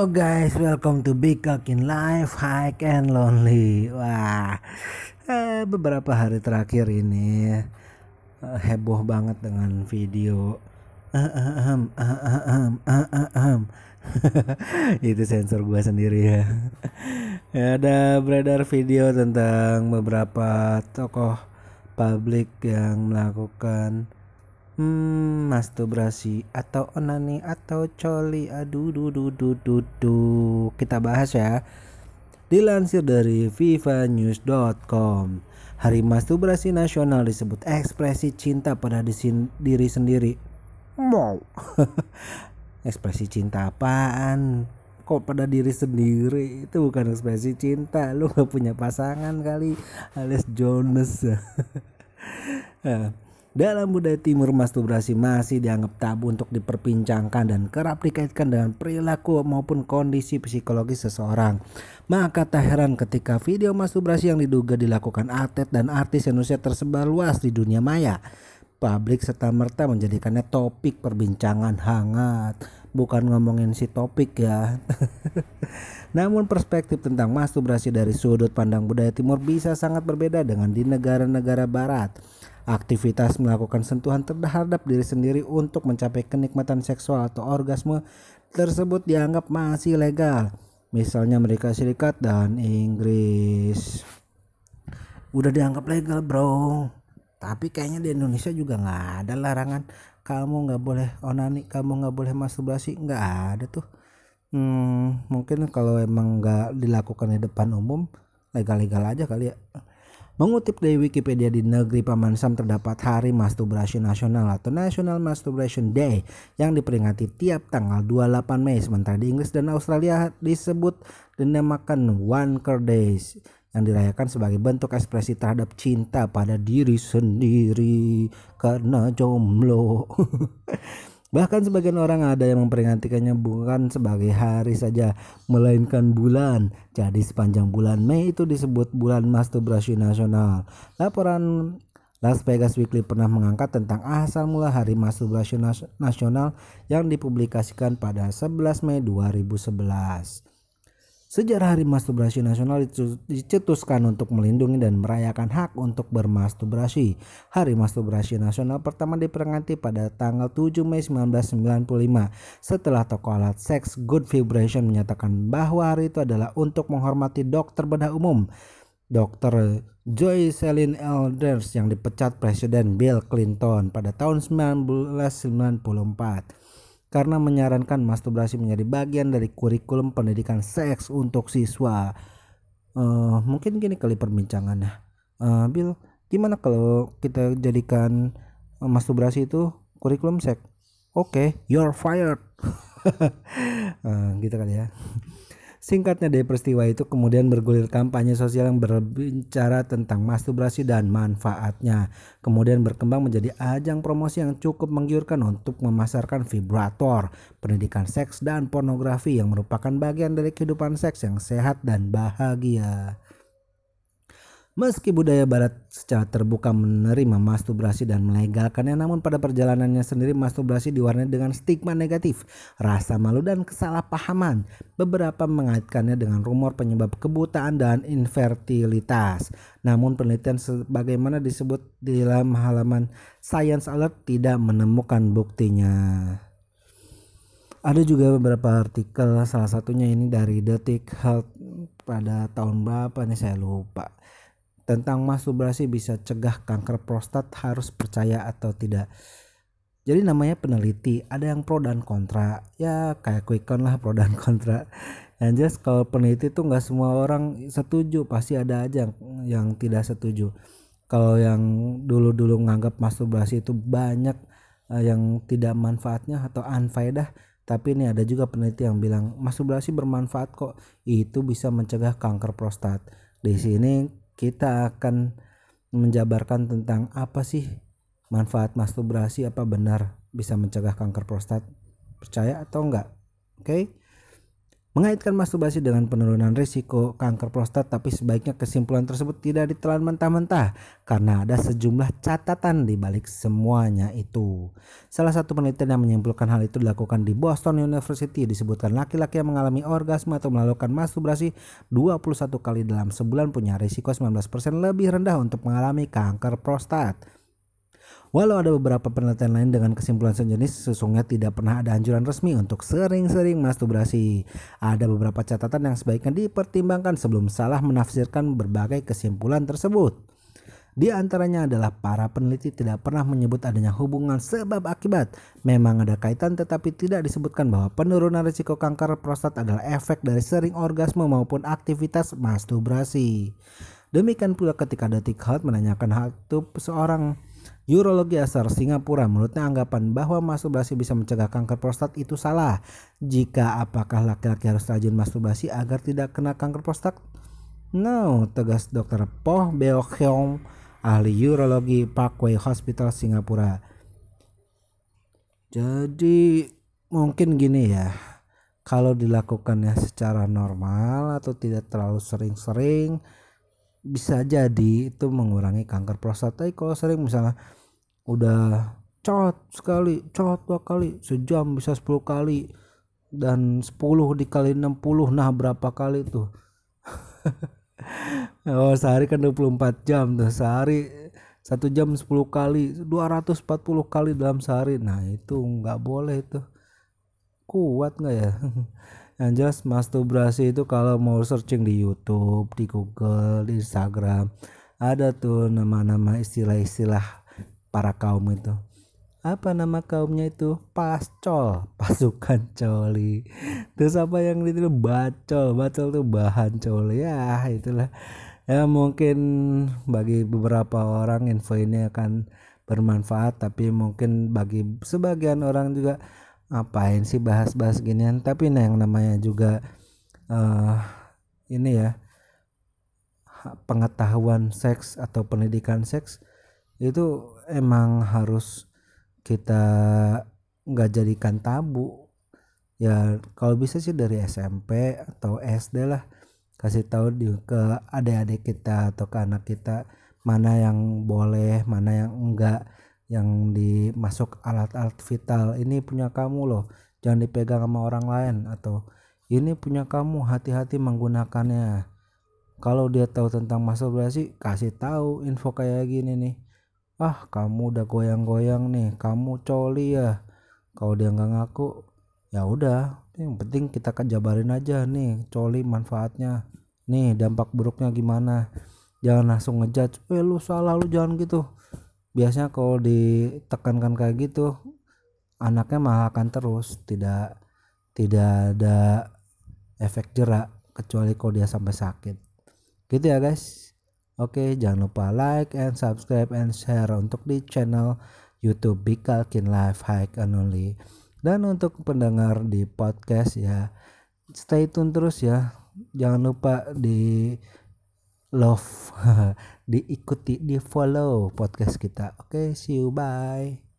Yo guys, welcome to Big Cock in Life, Hike and Lonely. Wah, eh, beberapa hari terakhir ini eh, heboh banget dengan video. Itu sensor gua sendiri ya. Ya, Ada beredar video tentang beberapa tokoh publik yang melakukan Hmm, masturbasi atau onani atau coli. Aduh, du, du, du, du, du. Kita bahas ya. Dilansir dari vivanews.com. Hari masturbasi nasional disebut ekspresi cinta pada diri sendiri. Mau. ekspresi cinta apaan? Kok pada diri sendiri? Itu bukan ekspresi cinta. Lu gak punya pasangan kali alias Jonas. Dalam budaya timur masturbasi masih dianggap tabu untuk diperbincangkan dan kerap dikaitkan dengan perilaku maupun kondisi psikologis seseorang. Maka tak heran ketika video masturbasi yang diduga dilakukan atlet dan artis Indonesia tersebar luas di dunia maya. Publik serta merta menjadikannya topik perbincangan hangat. Bukan ngomongin si topik ya. Namun perspektif tentang masturbasi dari sudut pandang budaya timur bisa sangat berbeda dengan di negara-negara barat. Aktivitas melakukan sentuhan terhadap diri sendiri untuk mencapai kenikmatan seksual atau orgasme tersebut dianggap masih legal. Misalnya Amerika Serikat dan Inggris. Udah dianggap legal bro. Tapi kayaknya di Indonesia juga nggak ada larangan kamu nggak boleh onani, kamu nggak boleh masturbasi, nggak ada tuh. Hmm, mungkin kalau emang nggak dilakukan di depan umum, legal-legal aja kali ya. Mengutip dari Wikipedia di negeri Paman Sam terdapat Hari Masturbasi Nasional atau National Masturbation Day yang diperingati tiap tanggal 28 Mei sementara di Inggris dan Australia disebut dinamakan Wanker Days yang dirayakan sebagai bentuk ekspresi terhadap cinta pada diri sendiri karena jomblo. Bahkan sebagian orang ada yang memperingatikannya bukan sebagai hari saja, melainkan bulan. Jadi sepanjang bulan Mei itu disebut bulan masturbasi nasional. Laporan Las Vegas Weekly pernah mengangkat tentang asal mula hari masturbasi nas- nasional yang dipublikasikan pada 11 Mei 2011. Sejarah Hari Masturbasi Nasional dicetuskan untuk melindungi dan merayakan hak untuk bermasturbasi. Hari Masturbasi Nasional pertama diperingati pada tanggal 7 Mei 1995 setelah toko alat seks Good Vibration menyatakan bahwa hari itu adalah untuk menghormati dokter bedah umum. Dr. Joy Celine Elders yang dipecat Presiden Bill Clinton pada tahun 1994 karena menyarankan masturbasi menjadi bagian dari kurikulum pendidikan seks untuk siswa. Eh, mungkin gini kali perbincangannya. Eh, Bill, gimana kalau kita jadikan eh, masturbasi itu kurikulum seks? Oke, you're fired. Eh, gitu kali ya. Singkatnya dari peristiwa itu kemudian bergulir kampanye sosial yang berbicara tentang masturbasi dan manfaatnya. Kemudian berkembang menjadi ajang promosi yang cukup menggiurkan untuk memasarkan vibrator, pendidikan seks dan pornografi yang merupakan bagian dari kehidupan seks yang sehat dan bahagia. Meski budaya barat secara terbuka menerima masturbasi dan melegalkannya namun pada perjalanannya sendiri masturbasi diwarnai dengan stigma negatif, rasa malu dan kesalahpahaman. Beberapa mengaitkannya dengan rumor penyebab kebutaan dan infertilitas. Namun penelitian sebagaimana disebut di dalam halaman Science Alert tidak menemukan buktinya. Ada juga beberapa artikel salah satunya ini dari Detik Health pada tahun berapa nih saya lupa tentang masturbasi bisa cegah kanker prostat harus percaya atau tidak. Jadi namanya peneliti, ada yang pro dan kontra. Ya kayak quick count lah pro dan kontra. Yang jelas kalau peneliti tuh nggak semua orang setuju, pasti ada aja yang, yang tidak setuju. Kalau yang dulu-dulu nganggap masturbasi itu banyak eh, yang tidak manfaatnya atau unfaedah, tapi ini ada juga peneliti yang bilang masturbasi bermanfaat kok. Itu bisa mencegah kanker prostat. Di sini kita akan menjabarkan tentang apa sih manfaat masturbasi apa benar bisa mencegah kanker prostat. Percaya atau enggak? Oke mengaitkan masturbasi dengan penurunan risiko kanker prostat tapi sebaiknya kesimpulan tersebut tidak ditelan mentah-mentah karena ada sejumlah catatan di balik semuanya itu. Salah satu penelitian yang menyimpulkan hal itu dilakukan di Boston University disebutkan laki-laki yang mengalami orgasme atau melakukan masturbasi 21 kali dalam sebulan punya risiko 19% lebih rendah untuk mengalami kanker prostat. Walau ada beberapa penelitian lain dengan kesimpulan sejenis, sesungguhnya tidak pernah ada anjuran resmi untuk sering-sering masturbasi. Ada beberapa catatan yang sebaiknya dipertimbangkan sebelum salah menafsirkan berbagai kesimpulan tersebut. Di antaranya adalah para peneliti tidak pernah menyebut adanya hubungan sebab akibat. Memang ada kaitan tetapi tidak disebutkan bahwa penurunan risiko kanker prostat adalah efek dari sering orgasme maupun aktivitas masturbasi. Demikian pula ketika Detik Health menanyakan hal itu seorang Urologi asal Singapura menurutnya anggapan bahwa masturbasi bisa mencegah kanker prostat itu salah. Jika apakah laki-laki harus rajin masturbasi agar tidak kena kanker prostat? No, tegas Dr. Poh Beo Hyong, ahli urologi Parkway Hospital Singapura. Jadi mungkin gini ya, kalau dilakukannya secara normal atau tidak terlalu sering-sering bisa jadi itu mengurangi kanker prostat. Tapi kalau sering misalnya udah cot sekali cot dua kali sejam bisa 10 kali dan 10 dikali 60 nah berapa kali tuh? Oh sehari kan 24 jam tuh. Sehari satu jam 10 kali 240 kali dalam sehari. Nah itu nggak boleh itu kuat nggak ya yang jelas masturbasi itu kalau mau searching di YouTube di Google di Instagram ada tuh nama-nama istilah-istilah para kaum itu. Apa nama kaumnya itu? Pascol pasukan coli. Terus apa yang itu bacol. Bacol tuh bahan coli. Ya itulah. Ya mungkin bagi beberapa orang info ini akan bermanfaat tapi mungkin bagi sebagian orang juga ngapain sih bahas-bahas ginian? Tapi nah yang namanya juga uh, ini ya pengetahuan seks atau pendidikan seks itu emang harus kita nggak jadikan tabu. Ya kalau bisa sih dari SMP atau SD lah kasih tahu di ke adik-adik kita atau ke anak kita mana yang boleh mana yang enggak yang dimasuk alat-alat vital ini punya kamu loh jangan dipegang sama orang lain atau ini punya kamu hati-hati menggunakannya. Kalau dia tahu tentang masturbasi kasih tahu info kayak gini nih. Ah kamu udah goyang-goyang nih kamu coli ya. Kalau dia nggak ngaku ya udah yang penting kita kan jabarin aja nih coli manfaatnya. Nih dampak buruknya gimana? Jangan langsung ngejudge eh lu salah lu jangan gitu biasanya kalau ditekankan kayak gitu anaknya malah akan terus tidak tidak ada efek jerak kecuali kalau dia sampai sakit gitu ya guys Oke, jangan lupa like and subscribe and share untuk di channel YouTube Bikalkin Live Hike and Only. Dan untuk pendengar di podcast ya, stay tune terus ya. Jangan lupa di love, diikuti, di follow podcast kita. Oke, see you, bye.